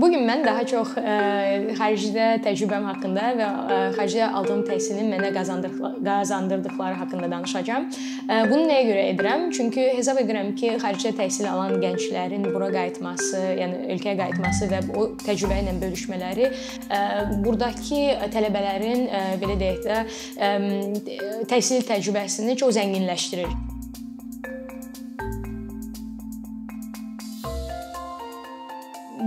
Bu gün mən daha çox ə, xaricdə təcrübəm haqqında və ə, xaricdə aldığım təhsilin mənə qazandırdıqları haqqında danışacağam. Ə, bunu nəyə görə edirəm? Çünki hesab edirəm ki, xaricdə təhsil alan gənclərin bura qayıtması, yəni ölkəyə qayıtması və o təcrübə ilə bölüşmələri ə, burdakı tələbələrin ə, belə deyək də ə, təhsil təcrübəsini çox zənginləşdirir.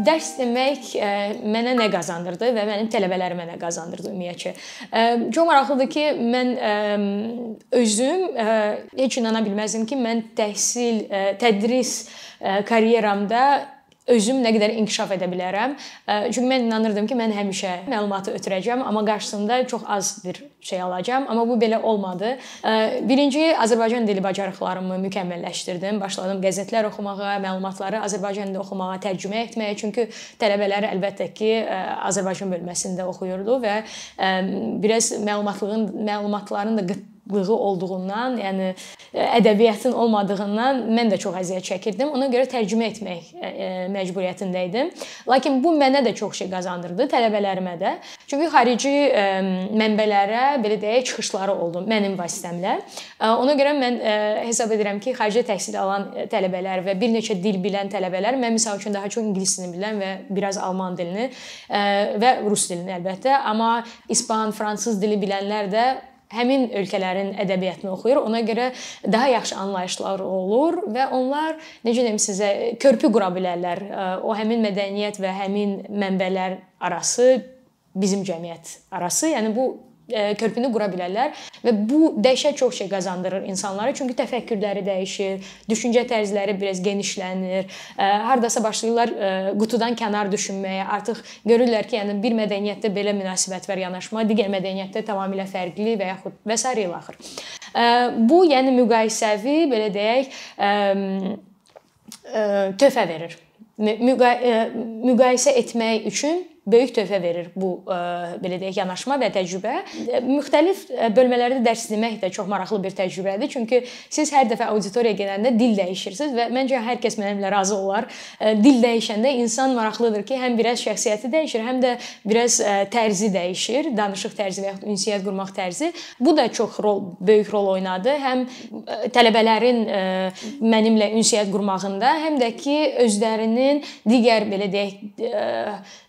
Dərs demək ə, e, mənə nə qazandırdı və mənim tələbələrimə nə qazandırdı ümumiyyətcə. E, çox maraqlıdır ki, mən ə, e, özüm ə, heç inana bilməzdim ki, mən təhsil, ə, tədris ə, karyeramda özüm nə qədər inkişaf edə bilərəm. Çünki mən inanırdım ki, mən həmişə məlumatı ötürəcəm, amma qarşısında çox az bir şey alacağam, amma bu belə olmadı. Birinci Azərbaycan dili bacarıqlarımı mükəmməlləşdirdim. Başladım qəzetlər oxumağa, məlumatları Azərbaycan dilində oxumağa, tərcümə etməyə. Çünki tələbələr əlbəttə ki, Azərbaycan bölməsində oxuyurdu və biraz məlumatlığın məlumatların da qıtlığı olduğundan, yəni e, ədəbiyyatın olmadığından mən də çox əziyyət çəkirdim. Ona görə tərcümə etmək e, e, məcburiyyətində idim. Lakin bu mənə də çox şey qazandırdı, tələbələrimə də. Çünki xarici mənbələrə belə deyək, çıxışları oldu mənim vasitəmlə. Ona görə mən hesab edirəm ki, xarici təhsil alan tələbələr və bir neçə dil bilən tələbələr, mən məsəl üçün daha çox ingilis dilini bilən və biraz alman dilini və rus dilini əlbəttə, amma ispan, fransız dili bilənlər də həmin ölkələrin ədəbiyyatını oxuyur. Ona görə daha yaxşı anlayışları olur və onlar necə deyim sizə körpü qura bilərlər. O həmin mədəniyyət və həmin mənbələr arası bizim cəmiyyət arası. Yəni bu körpünü qura bilərlər və bu dəhşət çox şey qazandırır insanlara. Çünki təfəkkürləri dəyişir, düşüncə tərzləri biraz genişlənir. E, hardasa başlayırlar e, qutudan kənar düşünməyə. Artıq görürlər ki, yəni bir mədəniyyətdə belə münasibət var yanaşma, digər mədəniyyətdə tamamilə fərqli və yaxud və s. ilə axır. Bu, yəni müqayisəvi belə deyək, töhfə verir. Müqayisə etmək üçün böyük töhfə verir bu e, belə deyək yanaşma və təcrübə. E, müxtəlif e, bölmələrdə dərs demək də çox maraqlı bir təcrübədir. Çünki siz hər dəfə auditoriyaya gələndə dil dəyişirsiniz və məncə hər kəs mənimlə razı olar. Dil dəyişəndə insan maraqlıdır ki, həm biraz şəxsiyyəti dəyişir, həm də biraz tərzi dəyişir, danışıq tərzi və ya ünsiyyət qurmaq tərzi. Bu da çox rol, böyük rol oynadı. Həm tələbələrin mənimlə ünsiyyət qurmağında, həm də ki, özlərinin digər belə deyək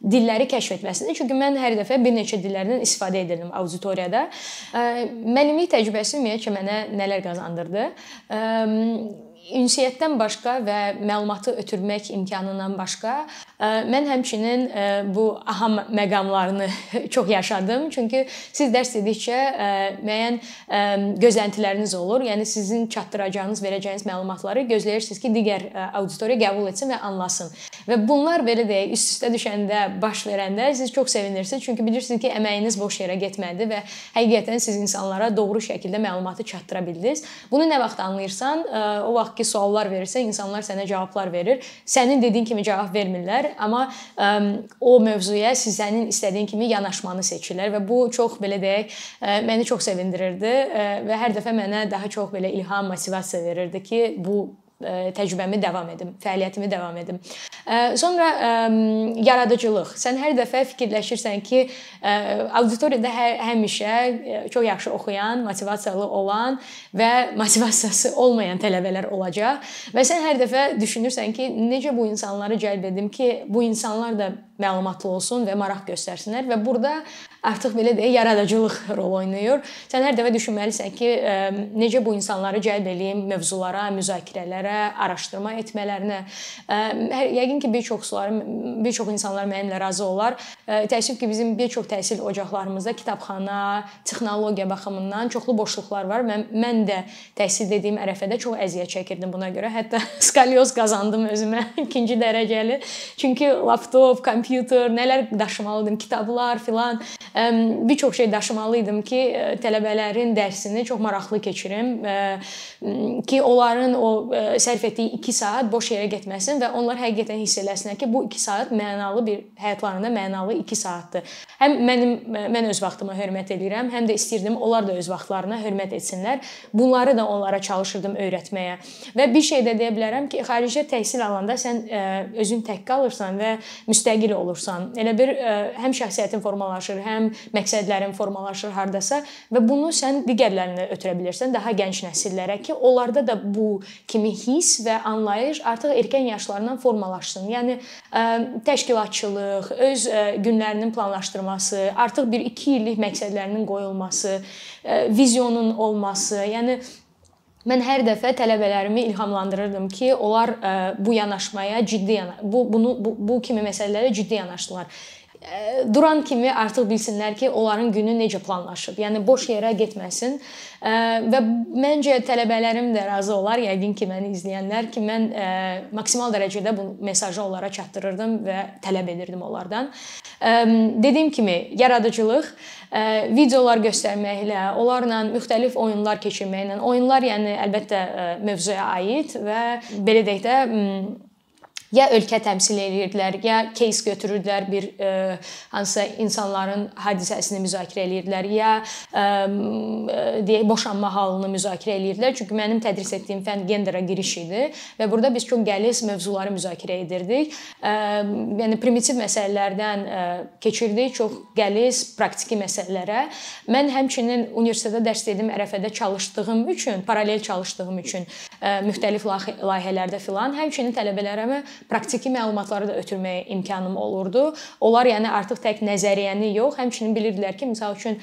dilləri dilləri kəşf etməsində. Çünki mən hər dəfə bir neçə dillərdən istifadə edirdim auditoriyada. Müəllimlik təcrübəsi ümumiyyətcə mənə nələr qazandırdı? Ünsiyyətdən başqa və məlumatı ötürmək imkanından başqa mən həmçinin bu aha məqamlarını çox yaşadım. Çünki siz dərs dedikcə müəyyən gözləntiləriniz olur. Yəni sizin çatdıracağınız, verəcəyiniz məlumatları gözləyirsiniz ki, digər auditoriya qəbul etsin və anlasın. Və bunlar belə deyək, üst-üstə düşəndə, baş verəndə siz çox sevinirsiniz. Çünki bilirsiniz ki, əməyiniz boş yerə getmədi və həqiqətən siz insanlara doğru şəkildə məlumatı çatdıra bildiniz. Bunu nə vaxt anlayırsan, o vaxt ki, suallar verirsə, insanlar sənə cavablar verir. Sənin dediyin kimi cavab vermirlər, amma ə, o mövzuya sizənin istədiyin kimi yanaşmanı seçirlər və bu çox belə deyək, ə, məni çox sevindirirdi ə, və hər dəfə mənə daha çox belə ilham, motivasiya verirdi ki, bu təcrübəmi davam edim, fəaliyyətimi davam edim. Sonra yaradıcılıq. Sən hər dəfə fikirləşirsən ki, auditoriyada hər həmişə çox yaxşı oxuyan, motivasiyalı olan və motivasiyası olmayan tələbələr olacaq və sən hər dəfə düşünürsən ki, necə bu insanları cəlb edim ki, bu insanlar da məlumatlı olsun və maraq göstərsinlər və burada artıq belə deyək, yaradıcılıq rol oynayır. Sən hər dəfə düşünməlisən ki, necə bu insanları cəlb eləyim mövzulara, müzakirələrə, araşdırma etmələrinə. Yəqin ki, bir çoxsuları, bir çox insanlar mənimlə razı olar. Təəssüf ki, bizim bir çox təhsil ocaqlarımızda kitabxana, texnologiya baxımından çoxlu boşluqlar var. Mən mən də təhsil dediyim ərəfədə çox əziyyət çəkirdim buna görə. Hətta skalyoz qazandım özümə ikinci dərəcəli. Çünki laptop, kompüter nələr daşımalıydım, kitablar filan. Bir çox şey daşımalı idim ki, tələbələrin dərsini çox maraqlı keçirim ki, onların o sərf etdiyi 2 saat boş yerə getməsin və onlar həqiqətən hiss eləsinlər ki, bu 2 saat mənalı bir həyatlarında mənalı 2 saatdır. Həm mənim mən öz vaxtıma hörmət edirəm, həm də istirdim onlar da öz vaxtlarına hörmət etsinlər. Bunları da onlara çalışırdım öyrətməyə. Və bir şey də deyə bilərəm ki, xaricdə təhsil alanda sən özün tək qalırsan və müstəqil olursan. Elə bir həm şəxsiyyətin formalaşır, həm məqsədlərin formalaşır hardasa və bunu sən digərlərinə ötürə bilirsən, daha gənc nəsillərə ki, onlarda da bu kimi hiss və anlayış artıq erkən yaşlarından formalaşsın. Yəni təşkilatçılıq, öz günlərinin planlaşdırması, artıq bir 2 illik məqsədlərinin qoyulması, vizyonun olması, yəni Mən hər dəfə tələbələrimi ilhamlandırırdım ki, onlar bu yanaşmaya ciddi yana bu bunu bu, bu kimi məsələlərə ciddi yanaşdılar duran kimi artıq bilsinlər ki, onların günü necə planlaşıb. Yəni boş yerə getməsin. Və məncə tələbələrim də razı olar, yəqin ki, məni izləyənlər ki, mən maksimal dərəcədə bu mesajı onlara çatdırırdım və tələb edirdim onlardan. Dediyim kimi, yaradıcılıq videolar göstərməklə, onlarla müxtəlif oyunlar keçirməklə, oyunlar yəni əlbəttə mövzuya aid və belə deyək də ya ölkə təmsil eləyirdilər, ya case götürürdülər bir ə, e, hansısa insanların hadisəsini müzakirə eləyirdilər, ya ə, e, deyək boşanma halını müzakirə eləyirdilər. Çünki mənim tədris etdiyim fənn genderə giriş idi və burada biz çox qəliz mövzuları müzakirə edirdik. Ə, yəni primitiv məsələlərdən ə, keçirdik çox qəliz praktiki məsələlərə. Mən həmçinin universitetdə dərs dedim ərəfədə çalışdığım üçün, paralel çalışdığım üçün ə, müxtəlif layihələrdə filan, həmçinin tələbələrimə praktiki məlumatları da ötürməyə imkanım olurdu. Onlar yəni artıq tək nəzəriyyəni yox, həmçinin bilirdilər ki, məsəl üçün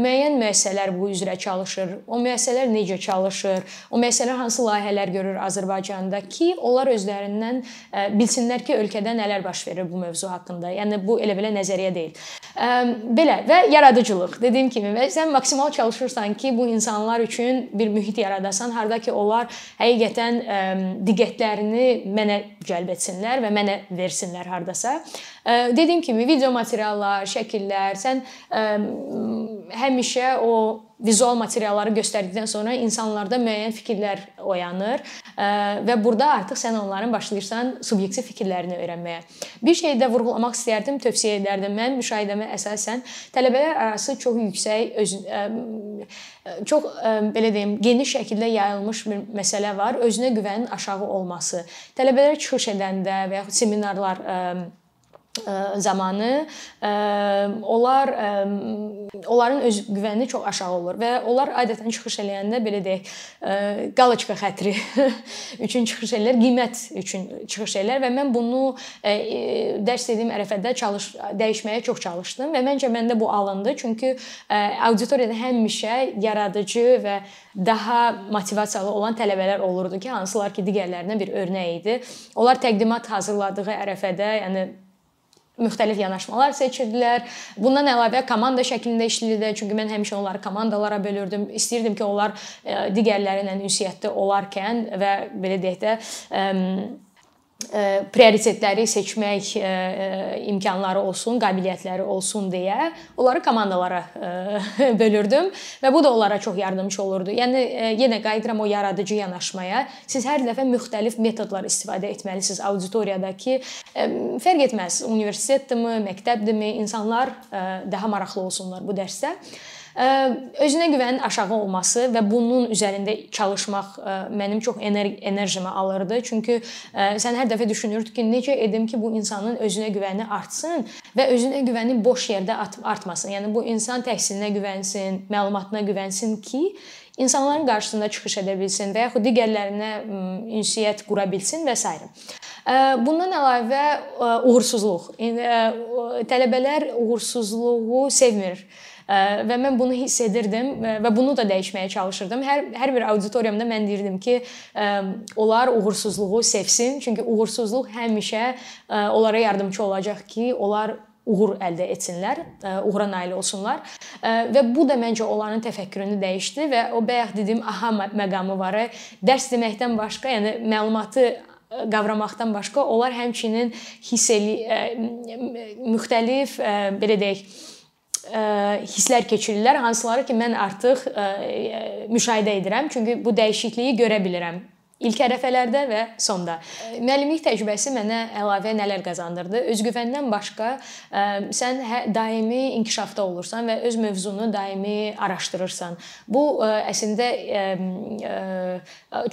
müəyyən müəssisələr bu üzrə çalışır. O müəssisələr necə çalışır? O müəssisələr hansı layihələr görür Azərbaycanda ki, onlar özlərindən bilsinlər ki, ölkədə nələr baş verir bu mövzu haqqında. Yəni bu elə-belə nəzəriyyə deyil. Belə və yaradıcılıq. Dediyim kimi, sən maksimal çalışırsan ki, bu insanlar üçün bir mühit yaradasan, harda ki, onlar həqiqətən diqqətlərini mənə cəlb etsinlər və mənə versinlər hardasa. Dediyim kimi video materiallar, şəkillər, sən həmişə o vizual materialları göstərdikdən sonra insanlarda müəyyən fikirlər oyanır və burada artıq sən onların başlayırsan subyektiv fikirlərini öyrənməyə. Bir şey də vurğulamaq istərdim, tövsiyə edərdim. Mən müşahidəmə əsasən tələbələr arası çox yüksək öz çox belə deyim, geniş şəkildə yayılmış bir məsələ var. Özünə güvənin aşağı olması. Tələbələr çıxış edəndə və yaxud seminarlar zamanı onlar onların öz güvəni çox aşağı olur və onlar adətən çıxış eləyəndə belə deyək, qaloçka xətri üçün çıxış eləyirlər, qiymət üçün çıxış eləyirlər və mən bunu dərs dediyim ərəfədə çalış dəyişməyə çox çalışdım və məncə məndə bu alındı. Çünki auditoriyada həmişə yaradıcı və daha motivasiyalı olan tələbələr olurdu ki, hansılar ki, digərlərinə bir örnək idi. Onlar təqdimat hazırladığı ərəfədə, yəni müxtəlif yanaşmalar seçirdilər. Bundan əlavə komanda şəklində işləyirdilər. Çünki mən həmişə onları komandalara bölürdüm. İstirdim ki, onlar e, digərləri ilə ünsiyyətdə olarkən və belə deyək də prioritetləri seçmək imkanları olsun, qabiliyyətləri olsun deyə onları komandalara bölürdüm və bu da onlara çox yardımçı olurdu. Yəni yenə qayıdıram o yaradıcı yanaşmaya. Siz hər dəfə müxtəlif metodlar istifadə etməlisiniz auditoriyadakı. Fərq etməz, universitetdimi, məktəbdimi, insanlar daha maraqlı olsunlar bu dərsdə özünə güvənin aşağı olması və bunun üzərində çalışmaq mənim çox enerjimi alırdı. Çünki sən hər dəfə düşünürdün ki, necə edim ki, bu insanın özünə güvəni artsın və özünə güvəni boş yerdə artmasın. Yəni bu insan təhsilinə güvənsin, məlumatına güvənsin ki, insanların qarşısında çıxış edə bilsin və yaxud digərlərinə ünsiyyət qura bilsin və s. Bundan əlavə uğursuzluq. Tələbələr uğursuzluğu sevmir və mən bunu hiss edirdim və bunu da dəyişməyə çalışırdım. Hər hər bir auditoriyamda mən deyirdim ki, onlar uğursuzluğu sevsin, çünki uğursuzluq həmişə onlara yardımçı olacaq ki, onlar uğur əldə etsinlər, uğura nail olsunlar. Və bu da məncə onların təfəkkürünü dəyişdi və o bayaq dediyim aha məqamı var. Dərs deməkdən başqa, yəni məlumatı qavramaqdan başqa onlar həmçinin hiss eli müxtəlif belə deyək hisslər keçirirlər, hansıları ki mən artıq müşahidə edirəm. Çünki bu dəyişikliyi görə bilirəm İlk ərəfələrdə və sonda. Müəllimlik təcrübəsi mənə əlavə nələr qazandırdı? Özgüvəndən başqa sən hə, daimi inkişafda olursan və öz mövzunu daimi araşdırırsan. Bu əslində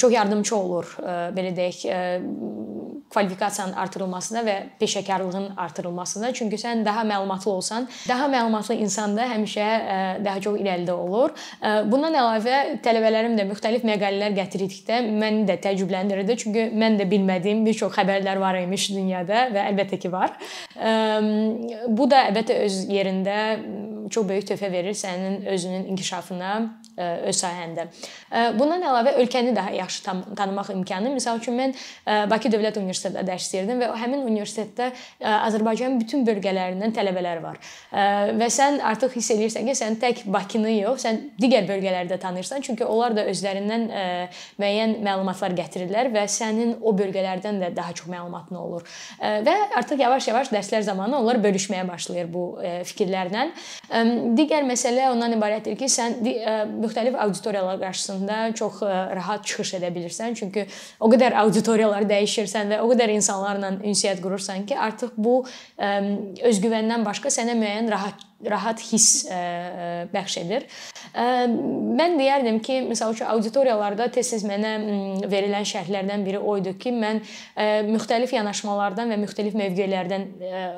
çox yardımçı olur, belə deyək, kvalifikasiyanın artırılmasına və peşəkarlığın artırılmasına. Çünki sən daha məlumatlı olsan, daha məlumatlı insan da həmişə daha çox irəlidə olur. Bundan əlavə tələbələrim də müxtəlif məqalələr gətirdikdə məni də təəccübləndirirdi. Çünki mən də bilmədiyim bir çox xəbərlər var imiş dünyada və əlbəttə ki var. Bu da əlbəttə öz yerində çox böyük töhfə verir sənin özünün inkişafına öz sahəndə. Bundan əlavə ölkəni daha yaxşı tanımaq imkanı. Məsəl üçün mən Bakı Dövlət Universitetində dərs deyirdim və həmin universitetdə Azərbaycanın bütün bölgələrindən tələbələr var. Və sən artıq hiss eləyirsən ki, sən tək Bakını yox, sən digər bölgələrdə tanıyırsan, çünki onlar da özlərindən müəyyən məlumatlar gətirirlər və sənin o bölgələrdən də daha çox məlumatın olur. Və artıq yavaş-yavaş dərslər zamanı onlar bölüşməyə başlayır bu fikirlərlə. Digər məsələ ondan ibarətdir ki, sən müxtəlif auditoriyalar qarşısında çox rahat çıxış edə bilirsən. Çünki o qədər auditoriyalar dəyişirsən və o qədər insanlarla ünsiyyət qurursan ki, artıq bu özgüvəndən başqa sənə müəyyən rahat rahat hiss bəxş edir. Mən deyərdim ki, məsəl üçün auditoriyalarda tez-tez mənə verilən şərhlərdən biri o idi ki, mən müxtəlif yanaşmalardan və müxtəlif mövqelərdən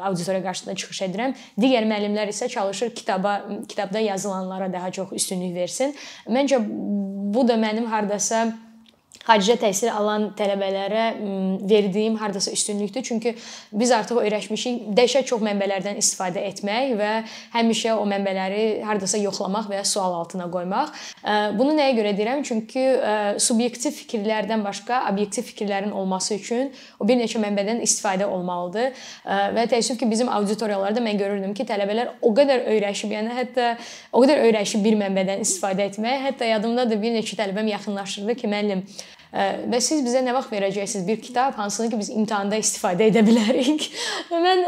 auditoriya qarşısında çıxış edirəm. Digər müəllimlər isə çalışır kitaba, kitabda yazılanlara daha çox üstünlük versin. Məncə bu da mənim hardasa xaricdə təhsil alan tələbələrə verdiyim hardasa üstünlükdür. Çünki biz artıq öyrəşmişik dəhşət çox mənbələrdən istifadə etmək və həmişə o mənbələri hardasa yoxlamaq və ya sual altına qoymaq. Bunu nəyə görə deyirəm? Çünki subyektiv fikirlərdən başqa obyektiv fikirlərin olması üçün o bir neçə mənbədən istifadə olmalıdır. Və təəssüf ki, bizim auditoriyalarda mən görürdüm ki, tələbələr o qədər öyrəşib, yəni hətta o qədər öyrəşib bir mənbədən istifadə etmək, hətta yadımdadır bir neçə tələbəm yaxınlaşırdı ki, müəllim və siz bizə nə vaxt verəcəksiniz bir kitab, hansını ki biz imtahanda istifadə edə bilərik. Mən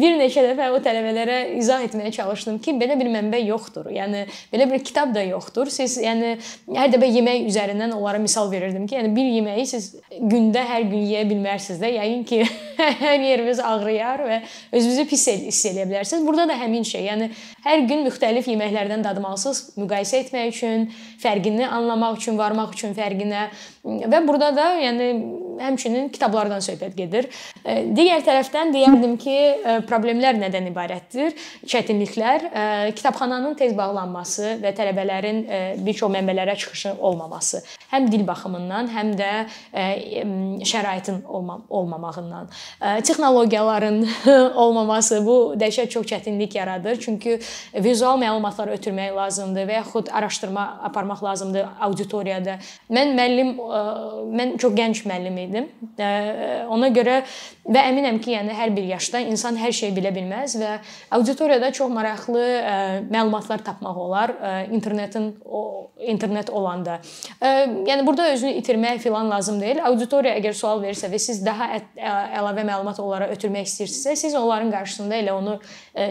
bir neçə dəfə o tələbələrə izah etməyə çalışdım ki, belə bir mənbə yoxdur. Yəni belə bir kitab da yoxdur. Siz yəni hər dəfə yemək üzərindən onlara misal verirdim ki, yəni bir yeməyi siz gündə hər gün yeyə bilmərsiniz də. Yəqin ki, hər yeriniz ağrıyar və özünüzü pis hiss edə bilərsiniz. Burada da həmin şey. Yəni hər gün müxtəlif yeməklərdən dadmalısınız müqayisə etmək üçün, fərqini anlamaq üçün, varmaq üçün fərqinə Və burada da yəni həmçinin kitablardan söhbət gedir. E, digər tərəfdən deyərdim ki, e, problemlər nədən ibarətdir? Çətinliklər e, kitabxananın tez bağlanması və tələbələrin bir çox mənbələrə çıxışı olmaması. Həm dil baxımından, həm də şəraitin olma olmamağından. Texnologiyaların olmaması bu dəhşət çox çətinlik yaradır. Çünki vizual məlumatlar ötürmək lazımdır və yaxud araşdırma aparmaq lazımdır auditoriyada. Mən müəllim mən çox gənc müəllim idim. Ona görə və əminəm ki, yəni hər bir yaşda insan hər şeyi bilə bilməz və auditoriyada çox maraqlı məlumatlar tapmaq olar internetin o internet olanda. Yəni burada özünü itirmək filan lazım deyil. Auditoriya əgər sual verirsə və siz daha əlavə məlumat onlara ötürmək istəyirsinizsə, siz onların qarşısında elə onu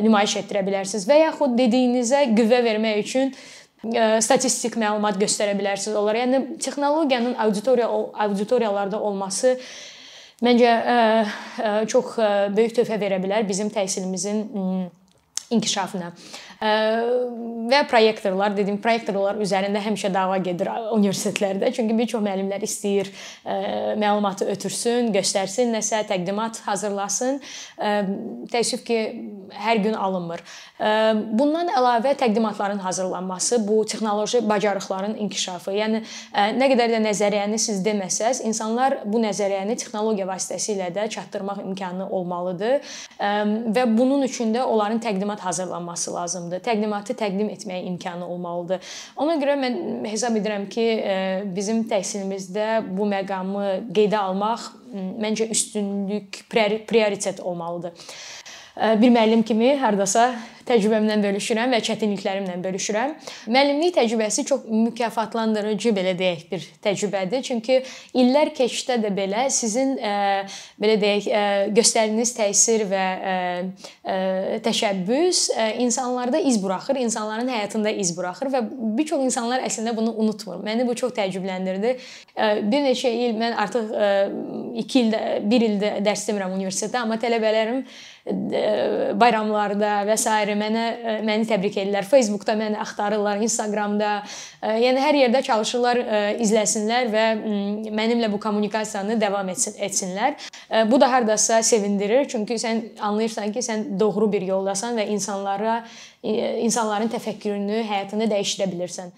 nümayiş etdirə bilərsiniz və yaxud dediyinizə qüvvə vermək üçün statistik məlumat göstərə bilərsiniz onlara. Yəni texnologiyanın auditoriya auditoriyalarda olması məncə çox böyük töhfə verə bilər bizim təhsilimizin inkişafına və proyektorlar dedim, proyektorlar üzərində həmişə dava gedir universitetlərdə. Çünki bir çox müəllimlər istəyir məlumatı ötürsün, göstərsin, nəsə təqdimat hazırlasın. Təəssüf ki, hər gün alınmır. Bundan əlavə təqdimatların hazırlanması, bu texnoloji bacarıqların inkişafı. Yəni nə qədər də nəzəriyyəni siz deməsəz, insanlar bu nəzəriyyəni texnologiya vasitəsilə də çatdırmaq imkanı olmalıdır və bunun üçün də onların təqdimat hazırlanması lazımdır lazımdır. Təqdimatı təqdim etməyə imkanı olmalıdır. Ona görə mən hesab edirəm ki, e, bizim təhsilimizdə bu məqamı qeydə almaq məncə üstünlük, prioritet olmalıdır. bir müəllim kimi hardasa təcrübəmdən bölüşürəm və çətinliklərimlə bölüşürəm. Müəllimlik təcrübəsi çox mükafatlandırıcı belə deyək bir təcrübədir. Çünki illər keçsə də belə sizin ə, belə deyək, ə, göstərdiyiniz təsir və ə, ə, təşəbbüs ə, insanlarda iz buraxır, insanların həyatında iz buraxır və bir çox insanlar əslində bunu unutmur. Məni bu çox təəccübləndirdi. Ə, bir neçə il mən artıq 2 ildə, 1 ildə dərs demirəm universitetdə, amma tələbələrim bayramlarda və s. mənə məni təbrik edirlər. Facebookda məni axtarırlar, Instagramda. Yəni hər yerdə çalışırlar izləsinlər və mənimlə bu kommunikasiyanı davam etsin, etsinlər. Bu da hardasa sevindirir, çünki sən anlayırsan ki, sən doğru bir yoldasan və insanlara insanların təfəkkürünü, həyatını dəyişdirə bilirsən.